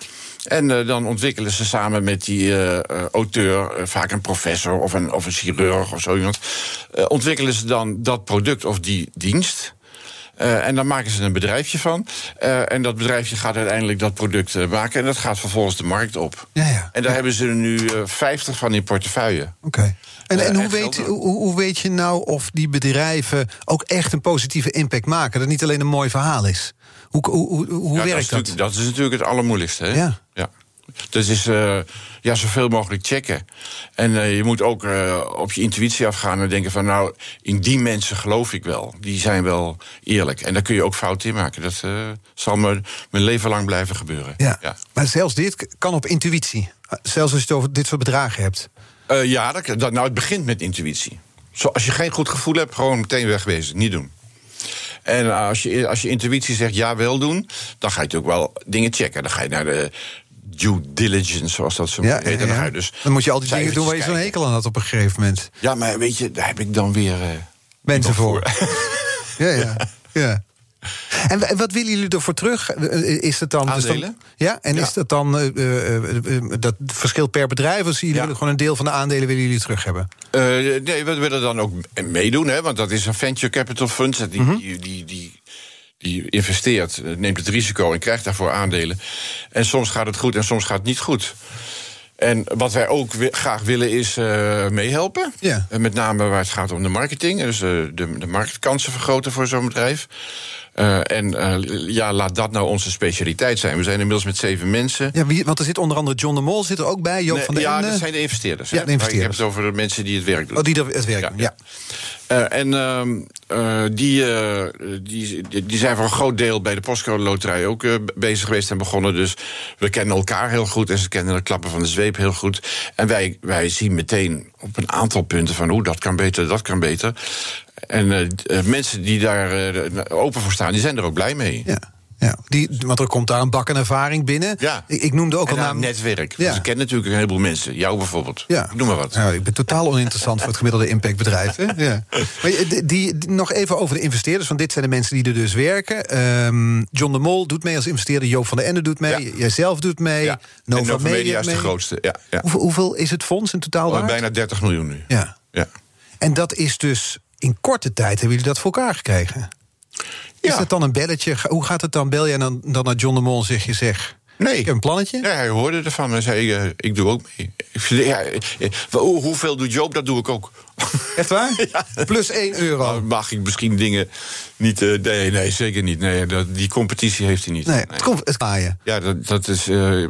En uh, dan ontwikkelen ze samen met die uh, auteur, uh, vaak een professor of een, of een chirurg of zo iemand, ontwikkelen ze dan dat product of die dienst. Eh, en dan maken ze een bedrijfje van. Eh, en dat bedrijfje gaat uiteindelijk dat product eh, maken. En dat gaat vervolgens de markt op. Ja, ja. En daar hebben ze er nu eh, 50 van in portefeuille. Oké. En, en hoe, weet, hoe, hoe weet je nou of die bedrijven ook echt een positieve impact maken? Dat het niet alleen een mooi verhaal is. Hoe, hoe, hoe, hoe Ja, werkt is dat? natuurlijk- Dat is natuurlijk het allermoeilijkste. Hè? Ja. ja. Dus is eh, ja, zoveel mogelijk checken. En eh, je moet ook eh, op je intuïtie afgaan en denken van... nou, in die mensen geloof ik wel. Die zijn wel eerlijk. En daar kun je ook fout in maken. Dat zal me mijn leven lang blijven gebeuren. Ja. ja. Maar zelfs dit kan op intuïtie. Zelfs als je het over dit soort bedragen hebt. Ja, dat, dat, nou, het begint met intuïtie. Zo, als je geen goed gevoel hebt, gewoon meteen wegwezen. Niet doen. En als je, als je intuïtie zegt ja, wel doen... dan ga je natuurlijk wel dingen checken. Dan ga je naar de due diligence, zoals dat zo Ja, heet. En dan, ga je dus dan moet je al die dingen doen waar je zo'n hekel aan had op een gegeven moment. Ja, maar weet je, daar heb ik dan weer... eh, Mensen voor. Ja, ja. <laughs> ja. En wa- wat willen jullie ervoor terug? Eh, Is het dan. dus dan- Aandelen? ja, en Ja. is dat dan. eh, eh, eh, eh, dat verschilt per bedrijf? Of jullie Ja. willen gewoon een deel van de aandelen willen jullie terug hebben? Eh, nee, we willen dan ook meedoen, hè, want dat is een venture capital fund. Die, Mhm. die, die, die, die investeert, eh, neemt het risico en krijgt daarvoor aandelen. En soms gaat het goed en soms gaat het niet goed. En wat wij ook graag willen is eh, meehelpen. Ja. Eh, met name waar het gaat om de marketing. Dus de, de marktkansen vergroten voor zo'n bedrijf. En ja, laat dat nou onze specialiteit zijn. We zijn inmiddels met zeven mensen. Ja, wie, want er zit onder andere John de Mol zit er ook bij. Joop Nee, van der ja, Ende. dat zijn de investeerders. Ja, de investeerders. Ik heb het over de mensen die het werk doen. Oh, die er het werk doen, ja. Eh, en ehm, eh, die, eh, die, die- die zijn voor een groot deel bij de Postcode Loterij ook bezig geweest en begonnen. Dus we kennen elkaar heel goed en ze kennen de klappen van de zweep heel goed. En wij, wij zien meteen op een aantal punten van hoe dat kan beter, dat kan beter. En mensen die daar open voor staan, die zijn er ook blij mee. Ja. Ja, die, want er komt daar een bak aan ervaring binnen. Ja. Ik, ik noemde ook En al naam. netwerk. Ja. Dus ik ken natuurlijk een heleboel mensen. Jou bijvoorbeeld. Ja. Noem maar wat. Ja, ik ben totaal oninteressant voor het gemiddelde impactbedrijf. Hè? Ja. <laughs> Maar die, die- nog even over de investeerders, want dit zijn de mensen die er dus werken. Ehm, John de Mol doet mee als investeerder, Joop van der Ende doet mee, Ja. jijzelf doet mee, Ja. Nova, en Nova Media, Media is de grootste. Ja, ja. Hoeveel, hoeveel is het fonds in totaal Oh, waard? bijna 30 miljoen nu. Ja. Ja. En dat is dus in korte tijd hebben jullie dat voor elkaar gekregen. Is Ja. dat dan een belletje? Hoe gaat het dan? Bel jij dan, dan naar John de Mol zeg je zeg... Nee. Ik heb een plannetje? Ja, hij hoorde ervan en zei: eh, Ik doe ook mee. Ja, eh, hoe- hoeveel doet Joop? Dat doe ik ook. <laughs> Echt waar? Plus 1 euro. Dan mag ik misschien dingen niet. eh, nee, nee, zeker niet. Nee, dat, die competitie heeft hij niet. Nee, het komt het kaaien. Ja, dat, dat is eh, eh,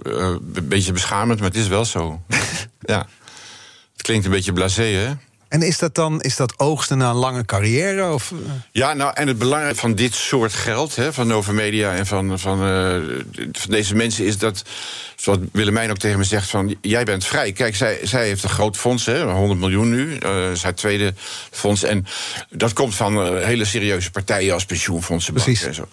een beetje beschamend, maar het is wel zo. <laughs> ja. Het klinkt een beetje blasé, hè? En is dat dan is dat oogsten na een lange carrière? Of, eh? Ja, nou, en het belangrijke van dit soort geld, hè, van Nova Media en van, van, eh, van deze mensen, is dat, zoals Willemijn ook tegen me zegt, van jij bent vrij. Kijk, zij, zij heeft een groot fonds, hè, 100 miljoen nu, eh zijn tweede fonds. En dat komt van eh, hele serieuze partijen als pensioenfondsen, banken Precies. en zo.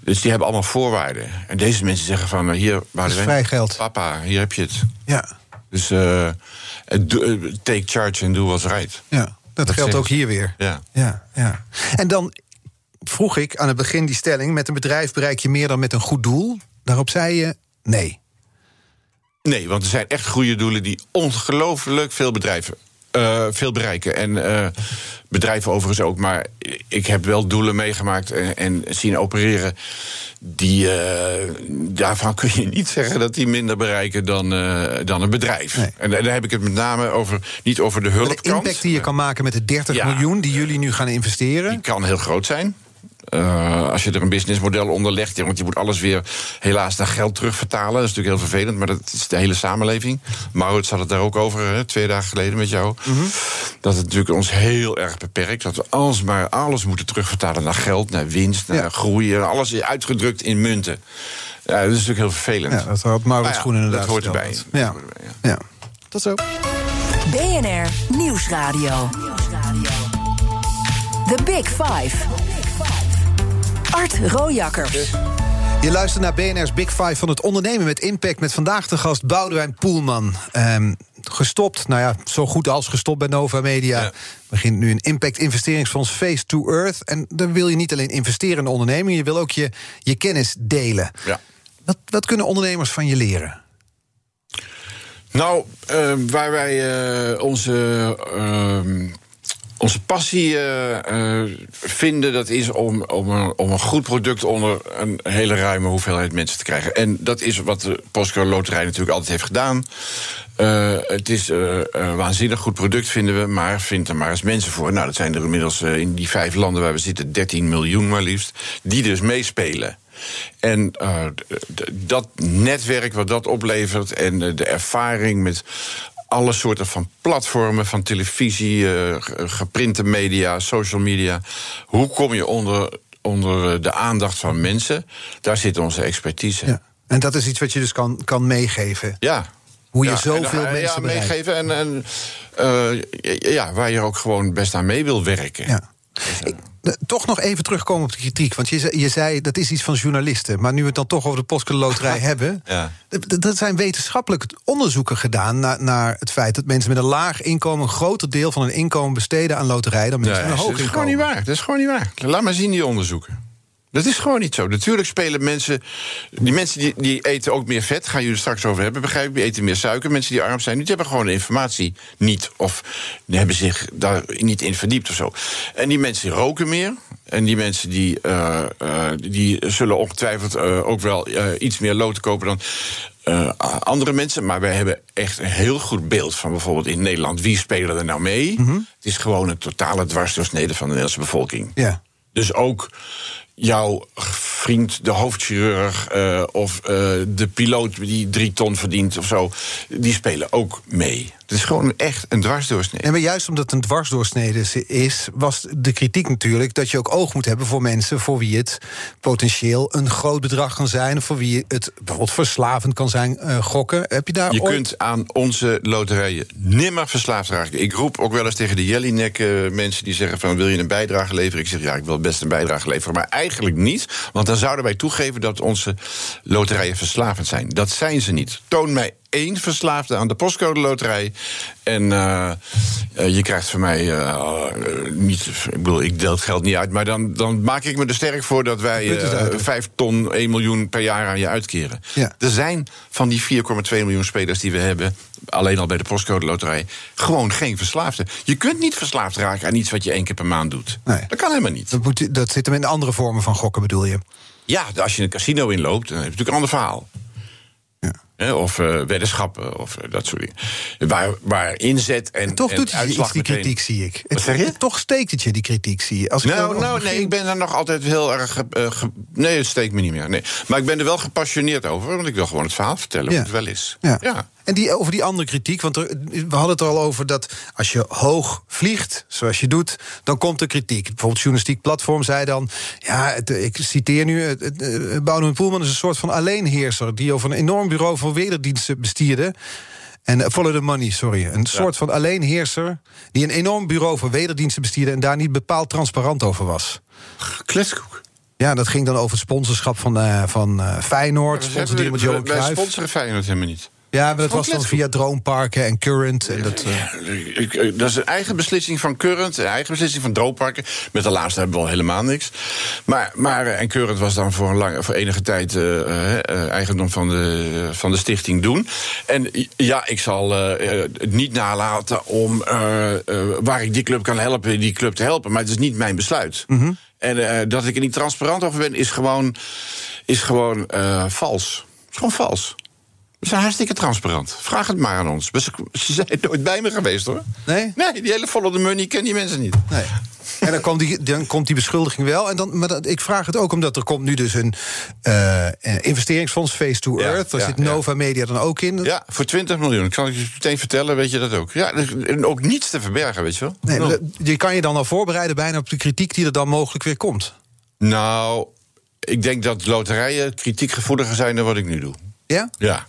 Dus die hebben allemaal voorwaarden. En deze mensen zeggen van, hier, Boudewijn, vrij geld. Papa, hier heb je het. ja, Dus take charge and do what's right. ja, dat, Dat geldt ook hier weer. Ja. Ja, ja. En dan vroeg ik aan het begin die stelling... met een bedrijf bereik je meer dan met een goed doel. Daarop zei je nee. Nee, want er zijn echt goede doelen die ongelooflijk veel bedrijven. eh, veel bereiken. En eh, bedrijven overigens ook. Maar ik heb wel doelen meegemaakt en, en zien opereren. Die, eh, daarvan kun je niet zeggen dat die minder bereiken dan, eh, dan een bedrijf. Nee. En daar heb ik het met name over, niet over de Maar hulpkant. de impact die je kan maken met de 30 Ja. miljoen... die jullie nu gaan investeren... Die kan heel groot zijn. Eh, als je er een businessmodel onder legt, ja, want je moet alles weer helaas naar geld terugvertalen. Dat is natuurlijk heel vervelend, maar dat is de hele samenleving. Maurits had het daar ook over, hè, twee dagen geleden met jou. Dat het natuurlijk ons heel erg beperkt. Dat we alsmaar alles moeten terugvertalen naar geld, naar winst, naar Ja. groei. En alles is uitgedrukt in munten. Ja, dat is natuurlijk heel vervelend. Ja, dat had Maurits ja, Groen inderdaad dat hoort erbij. Dat hoort erbij, ja. ja. Tot zo. BNR Nieuwsradio. The Big Five. Art Rojakkers. Je luistert naar BNR's Big Five van het ondernemen met impact... met vandaag de gast Boudewijn Poelman. Ehm, gestopt, nou ja, zo goed als gestopt bij Nova Media. Ja. Begint nu een impact investeringsfonds Face to Earth. En dan wil je niet alleen investeren in de onderneming... je wil ook je, je kennis delen. Ja. Wat, wat kunnen ondernemers van je leren? Nou, eh, waar wij eh, onze ehm, onze passie uh, uh, vinden, dat is om, om, een, om een goed product onder een hele ruime hoeveelheid mensen te krijgen. En dat is wat de Postcode Loterij natuurlijk altijd heeft gedaan. Uh, het is een waanzinnig goed product, vinden we, maar vind er maar eens mensen voor. Nou, dat zijn er inmiddels in die vijf landen waar we zitten, 13 miljoen maar liefst, die dus meespelen. En dat netwerk wat dat oplevert en de ervaring met alle soorten van platformen, van televisie, uh, geprinte media, social media. Hoe kom je onder, onder de aandacht van mensen? Daar zit onze expertise. Ja. En dat is iets wat je dus kan, kan meegeven. Ja. Hoe je zoveel mensen ja, meegeven en, en uh, ja, waar je ook gewoon best aan mee wil werken. Ja. Ik, toch nog even terugkomen op de kritiek. Want je, je zei dat is iets van journalisten. Maar nu we het dan toch over de Postcode Loterij <laughs> hebben. Ja. Er zijn wetenschappelijk onderzoeken gedaan naar, naar, het feit dat mensen met een laag inkomen. een groter deel van hun inkomen besteden aan loterij dan mensen met een hoog inkomen. Dat is gewoon niet waar. Dat is gewoon niet waar. Laat maar zien die onderzoeken. Dat is gewoon niet zo. Natuurlijk spelen mensen. Die mensen die, die eten ook meer vet, gaan jullie straks over hebben, begrijp ik. Die eten meer suiker. Mensen die arm zijn, die hebben gewoon de informatie niet. Of die hebben zich daar niet in verdiept of zo. En die mensen roken meer. En die mensen die, uh, uh, die zullen ongetwijfeld uh, ook wel iets meer loten kopen dan. andere mensen, maar wij hebben echt een heel goed beeld van bijvoorbeeld in Nederland wie spelen er nou mee. Mm -hmm. Het is gewoon een totale dwarsdoorsnede van de Nederlandse bevolking. Ja. Dus ook jouw vriend, de hoofdchirurg uh, of uh, de piloot die drie ton verdient of zo, die spelen ook mee. Het is gewoon echt een dwarsdoorsnede. En maar juist omdat het een dwarsdoorsnede is, was de kritiek natuurlijk dat je ook oog moet hebben voor mensen voor wie het potentieel een groot bedrag kan zijn, of voor wie het bijvoorbeeld verslavend kan zijn, uh, gokken. Heb je daar Je kunt aan onze loterijen nimmer verslaafd raken. Ik roep ook wel eens tegen de Jellinek mensen die zeggen van wil je een bijdrage leveren? Ik zeg ja, ik wil best een bijdrage leveren, maar eigenlijk niet, want dan zouden wij toegeven dat onze loterijen verslavend zijn. Dat zijn ze niet. Toon mij één verslaafde aan de postcode loterij. En uh, je krijgt van mij uh, niet. Ik bedoel, ik deel het geld niet uit. Maar dan, dan maak ik me er sterk voor dat wij vijf ton, 1 miljoen per jaar aan je uitkeren. Ja. Er zijn van die 4,2 miljoen spelers die we hebben. Alleen al bij de postcode loterij. Gewoon geen verslaafde. Je kunt niet verslaafd raken aan iets wat je één keer per maand doet. Nee. Dat kan helemaal niet. Dat, moet, dat zit hem in andere vormen van gokken, bedoel je? Ja, als je een casino inloopt, dan heb je natuurlijk een ander verhaal. Of uh, weddenschappen of uh, dat soort dingen. Waar, waar inzet en. en toch en doet het iets, die kritiek, zie ik. Zeg je? Toch steekt het je, die kritiek, zie je. Als nou, ik nou nee, ik ben er nog altijd heel erg. Uh, ge, nee, het steekt me niet meer. Nee. Maar ik ben er wel gepassioneerd over, want ik wil gewoon het verhaal vertellen ja. hoe het wel is. Ja. ja. En die, over die andere kritiek, want er, we hadden het er al over dat als je hoog vliegt, zoals je doet, dan komt er kritiek. Bijvoorbeeld Journalistiek Platform zei dan, ja, het, ik citeer nu, het, het, het, Boudewijn Poelman is een soort van alleenheerser die over een enorm bureau van wederdiensten bestierde. En uh, follow the money, sorry. Een ja. soort van alleenheerser die een enorm bureau van wederdiensten bestierde en daar niet bepaald transparant over was. Kletskoek. Ja, dat ging dan over het sponsorschap van, uh, van uh, Feyenoord. Ja, sponsor met Johan Wij sponsoren Feyenoord helemaal niet. Ja, maar dat was dan via Droomparken en Current. En dat, uh... dat is een eigen beslissing van Current, een eigen beslissing van Droomparken. Met de laatste hebben we al helemaal niks. Maar, maar en Current was dan voor, een lang, voor enige tijd uh, uh, eigendom van de, van de stichting Doen. En ja, ik zal het niet nalaten om waar ik die club kan helpen, die club te helpen. Maar het is niet mijn besluit. Mm -hmm. En dat ik er niet transparant over ben, is gewoon, is gewoon vals. is gewoon vals. We zijn hartstikke transparant. Vraag het maar aan ons. Ze zijn nooit bij me geweest hoor. Nee? Nee, die hele follow the money ken die mensen niet. Nee. En dan komt, die, dan komt die beschuldiging wel. En dan, maar dat, ik vraag het ook omdat er komt nu dus een uh, investeringsfonds, Face to Earth. Ja, Daar ja, zit Nova ja. Media dan ook in. Ja, voor 20 miljoen. Ik zal het je meteen vertellen, weet je dat ook. Ja, en ook niets te verbergen, weet je wel. Nee, je kan je dan al voorbereiden bijna op de kritiek die er dan mogelijk weer komt. Nou, ik denk dat loterijen kritiekgevoeliger zijn dan wat ik nu doe. Ja? Ja.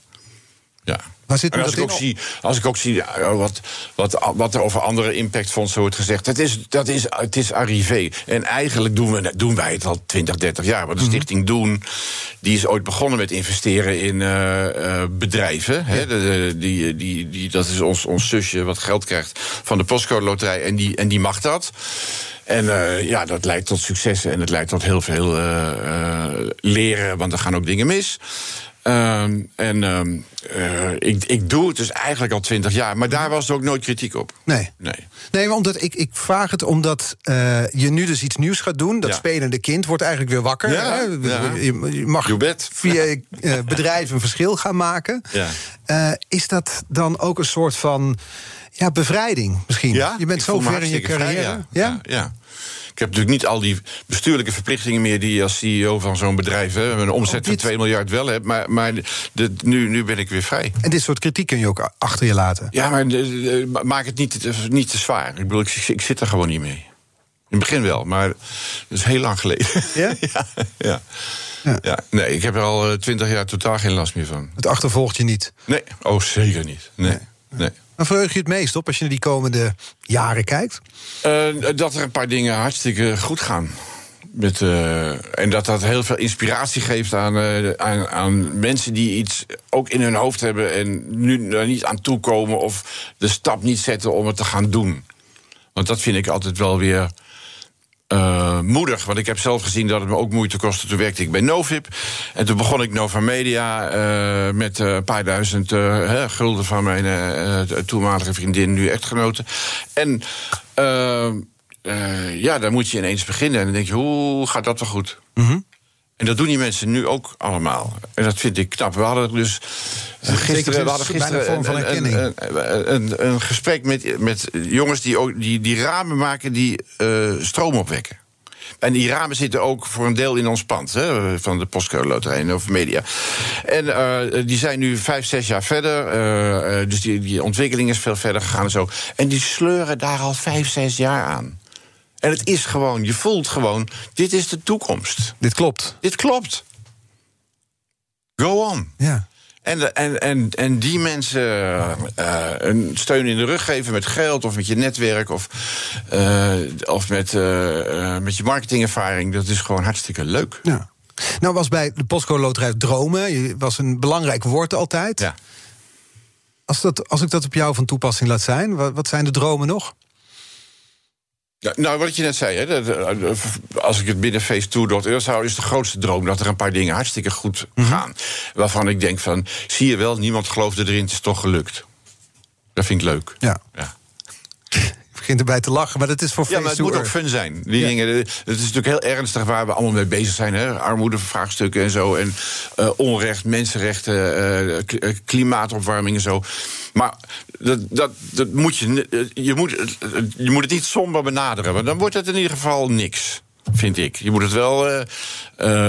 Ja. Waar zit als, ik ook zie, als ik ook zie wat, wat, wat er over andere impactfondsen wordt gezegd, dat is, dat is, het is arrivé. En eigenlijk doen, we, doen wij het al 20, 30 jaar. Want de Stichting Doen die is ooit begonnen met investeren in uh, uh, bedrijven. Hè, de, de, die, die, die, dat is ons, ons zusje wat geld krijgt van de postcode loterij. En die, en die mag dat. En uh, ja, dat leidt tot successen en het leidt tot heel veel leren, want er gaan ook dingen mis. Ehm, en ehm, eh, ik, ik doe het dus eigenlijk al twintig jaar. Maar daar was ook nooit kritiek op. Nee. Nee. Nee, omdat ik, ik vraag het omdat eh, je nu dus iets nieuws gaat doen. Dat Ja. spelende kind wordt eigenlijk weer wakker. Ja, hè? ja. Je, je mag via je eh, bedrijf een verschil gaan maken. Ja. Is dat dan ook een soort van ja, bevrijding misschien? Ja, je bent zo ver in je vrij, carrière. ja. ja? Ik heb natuurlijk niet al die bestuurlijke verplichtingen meer die je als CEO van zo'n bedrijf, hè, een omzet Ook van niet. 2 miljard wel hebt. Maar, maar de, nu, nu ben ik weer vrij. En dit soort kritiek kun je ook achter je laten. Ja, maar de- de- maak het niet, te- niet te zwaar. Ik bedoel, ik, ik zit er gewoon niet mee. In het begin wel, maar dat is heel lang geleden. Ja? <laughs> ja, ja. Ja. Ja, nee, ik heb er al twintig jaar totaal geen last meer van. Het achtervolgt je niet. Nee, oh zeker niet. Nee, nee. Waar je het meest op als je naar die komende jaren kijkt? Eh, dat er een paar dingen hartstikke goed gaan. Met, eh, en dat dat heel veel inspiratie geeft aan, eh, aan, aan mensen die iets ook in hun hoofd hebben en nu er niet aan toekomen of de stap niet zetten om het te gaan doen. Want dat vind ik altijd wel weer eh, moedig. Want ik heb zelf gezien dat het me ook moeite kostte. Toen werkte ik bij Novip. En toen begon ik Nova Media eh, met eh, een paar duizend gulden van mijn toenmalige vriendin, nu echtgenote. En ja, dan moet je ineens beginnen. En dan denk je, hoe gaat dat wel goed? En dat doen die mensen nu ook allemaal. En dat vind ik knap. We hadden dus zin gisteren, we hadden gisteren een een, een, gesprek met, met jongens die, ook, die, die ramen maken die eh, stroom opwekken. En die ramen zitten ook voor een deel in ons pand, hè, van de Postcode Loterij en over media. En eh, die zijn nu vijf, zes jaar verder. eh, eh, dus die, die ontwikkeling is veel verder gegaan en zo. En die sleuren daar al vijf, zes jaar aan. En het is gewoon, je voelt gewoon, dit is de toekomst. Dit klopt. Dit klopt. Go on. Ja. En, en, en, en die mensen eh, een steun in de rug geven met geld of met je netwerk of, eh, of met, eh, met je marketingervaring, dat is gewoon hartstikke leuk. ja. Nou was bij de Postcode Loterij dromen. Je was een belangrijk woord altijd. Ja. Als, dat, als ik dat op jou van toepassing laat zijn, wat, wat zijn de dromen nog? Ja, nou, wat je net zei, hè, dat, als ik het binnen Phase 2.0 zou, is de grootste droom dat er een paar dingen hartstikke goed gaan. Waarvan ik denk van, zie je wel, niemand geloofde erin, het is toch gelukt. Dat vind ik leuk. Ja. Ja. Ik begin erbij te lachen, maar dat is voor Ja, maar het moet ook fun zijn. Die dingen, het is natuurlijk heel ernstig waar we allemaal mee bezig zijn. Hè? Armoedevraagstukken en zo. En eh, onrecht, mensenrechten, eh, eh, klimaatopwarming en zo. Maar dat, dat, dat moet je, je, moet, je moet het niet somber benaderen. Want dan wordt het in ieder geval niks. Vind ik. Je moet het wel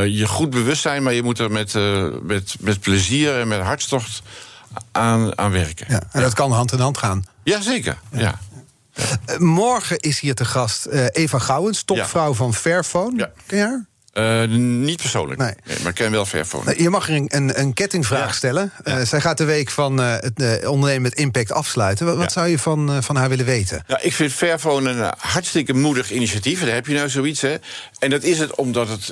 je goed bewust zijn, maar je moet er met, met, met plezier en met hartstocht aan, aan werken. Ja, en dat kan hand in hand gaan. Jazeker. Ja. Eh, morgen is hier te gast eh, Eva Gouwens, topvrouw van Fairphone. Ja. Ken je haar? Eh, niet persoonlijk. Nee. maar ik ken wel Fairphone. Nou, Je mag er een, een, kettingvraag Ja. stellen. Ja. Zij gaat de week van het ondernemen met impact afsluiten. Wat, zou je van, van haar willen weten? Nou, ik vind Fairphone een hartstikke moedig initiatief. Daar heb je nou zoiets, hè. En dat is het omdat het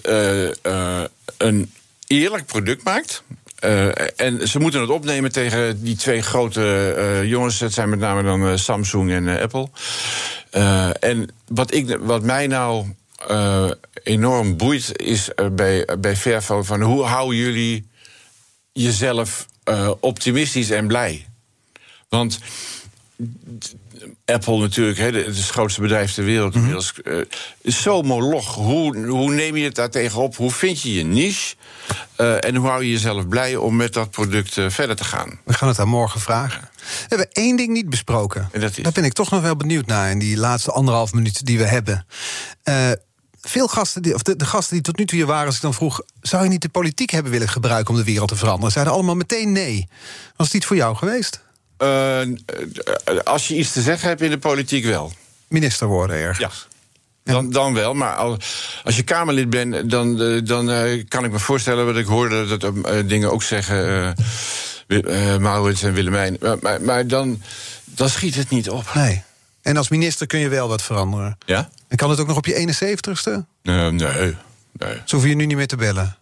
een eerlijk product maakt. Eh, en ze moeten het opnemen tegen die twee grote eh, jongens. Dat zijn met name dan eh, Samsung en Apple. En wat, ik, wat mij nou enorm boeit, is bij, bij Fairphone... van hoe houden jullie jezelf optimistisch en blij? Want Apple natuurlijk, hè, het is het grootste bedrijf ter wereld inmiddels. eh, zo moloch. Hoe, hoe neem je het daar tegenop? Hoe vind je je niche? Eh, en hoe hou je jezelf blij om met dat product eh, verder te gaan? We gaan het haar morgen vragen. We hebben één ding niet besproken. En dat is? Daar ben ik toch nog wel benieuwd naar in die laatste anderhalf minuut die we hebben. Veel gasten, die, of de, de gasten die tot nu toe hier waren, als ik dan vroeg: zou je niet de politiek hebben willen gebruiken om de wereld te veranderen? Zeiden allemaal meteen nee. Was het iets voor jou geweest? Eh, eh, als je iets te zeggen hebt in de politiek wel. Minister worden ergens. Ja. Dan, dan wel, maar al- als je Kamerlid bent, dan, eh, dan kan ik me voorstellen wat ik hoorde dat eh, dingen ook zeggen. Maurits en Willemijn. Maar, maar, maar dan, dan schiet het niet op. Nee. En als minister kun je wel wat veranderen. Ja? En kan het ook nog op je 71ste? Nee, nee, nee. Zo hoef je nu niet meer te bellen.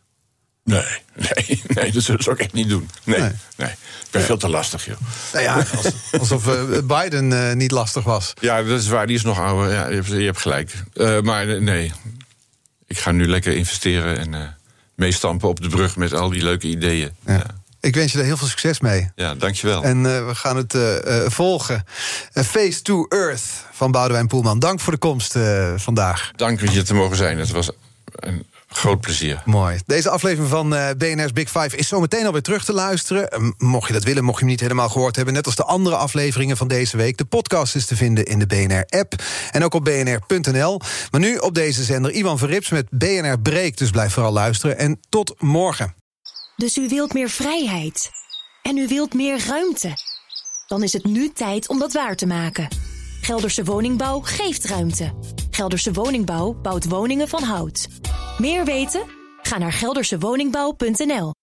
Nee, <laughs> nee, nee, dat zullen ze ook echt niet doen. Nee, Nee. nee. Ik ben veel te lastig, joh. Nou ja, als- <laughs> alsof eh, Biden eh, niet lastig was. Ja, dat is waar, die is nog ouder. Ja, je, hebt, je hebt gelijk. Eh, maar nee, ik ga nu lekker investeren en meestampen op de brug met al die leuke ideeën. Ja. Ja, Ik wens je er heel veel succes mee. ja dankjewel. En we gaan het volgen. Face to Earth van Boudewijn Poelman. Dank voor de komst vandaag. Dank dat je te mogen zijn. Het was een groot plezier. Mooi. Deze aflevering van eh, BNR's Big Five is zometeen alweer terug te luisteren. Mocht je dat willen, mocht je hem niet helemaal gehoord hebben... net als de andere afleveringen van deze week. De podcast is te vinden in de BNR-app en ook op bnr.nl. Maar nu op deze zender Ivan Verrips met BNR Breek. Dus blijf vooral luisteren en tot morgen. Dus u wilt meer vrijheid. En u wilt meer ruimte. Dan is het nu tijd om dat waar te maken. Gelderse Woningbouw geeft ruimte. Gelderse Woningbouw bouwt woningen van hout. Meer weten? Ga naar geldersewoningbouw.nl.